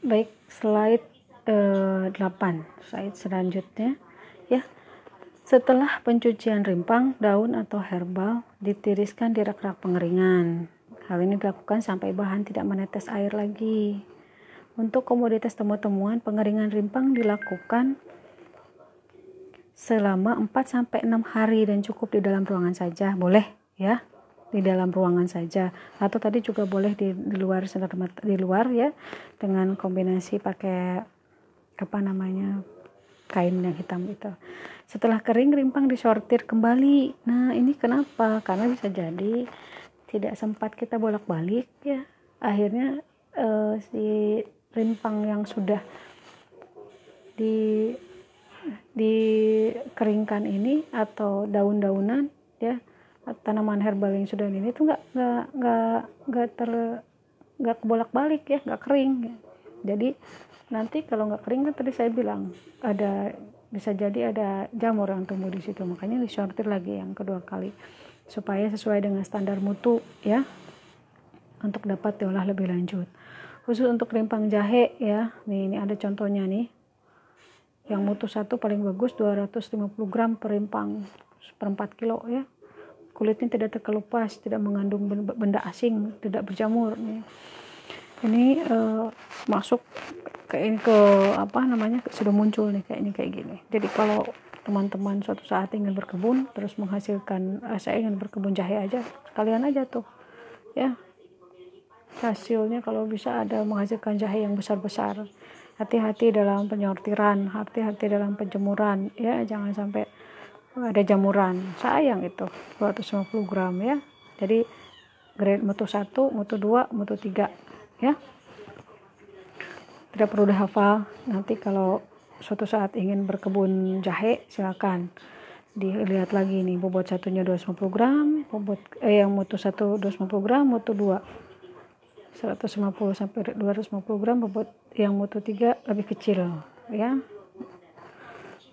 baik slide eh, 8 slide selanjutnya ya setelah pencucian rimpang, daun atau herbal ditiriskan di rak-rak pengeringan. Hal ini dilakukan sampai bahan tidak menetes air lagi. Untuk komoditas temu-temuan, pengeringan rimpang dilakukan selama 4 sampai 6 hari dan cukup di dalam ruangan saja. Boleh ya, di dalam ruangan saja. Atau tadi juga boleh di, di luar di luar ya dengan kombinasi pakai apa namanya? kain yang hitam itu. Setelah kering rimpang disortir kembali. Nah, ini kenapa? Karena bisa jadi tidak sempat kita bolak-balik ya. Akhirnya uh, si rimpang yang sudah di dikeringkan ini atau daun-daunan ya tanaman herbal yang sudah ini tuh nggak nggak nggak nggak ter nggak bolak-balik ya nggak kering ya. jadi nanti kalau nggak kering kan tadi saya bilang ada bisa jadi ada jamur yang tumbuh di situ. Makanya disortir lagi yang kedua kali supaya sesuai dengan standar mutu ya untuk dapat diolah lebih lanjut. Khusus untuk rimpang jahe ya nih ini ada contohnya nih. Yang mutu satu paling bagus 250 gram per rimpang per 4 kilo ya kulitnya tidak terkelupas tidak mengandung benda asing tidak berjamur nih ini uh, masuk ke ini ke apa namanya sudah muncul nih kayak ini kayak gini. Jadi kalau teman-teman suatu saat ingin berkebun terus menghasilkan eh, saya ingin berkebun jahe aja kalian aja tuh ya. Hasilnya kalau bisa ada menghasilkan jahe yang besar-besar. Hati-hati dalam penyortiran hati-hati dalam penjemuran ya. Jangan sampai ada jamuran. Sayang itu 250 gram ya. Jadi grade mutu 1 mutu 2 mutu 3 ya. Tidak perlu dihafal. Nanti kalau suatu saat ingin berkebun jahe silakan. Dilihat lagi nih bobot satunya 250 gram bobot eh yang mutu satu 250 gram mutu 2 150 sampai 250 gram bobot yang mutu 3 lebih kecil ya.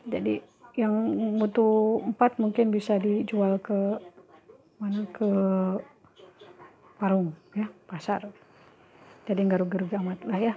Jadi yang mutu 4 mungkin bisa dijual ke mana ke warung ya pasar. Jadi nggak rugi-rugi amat lah ya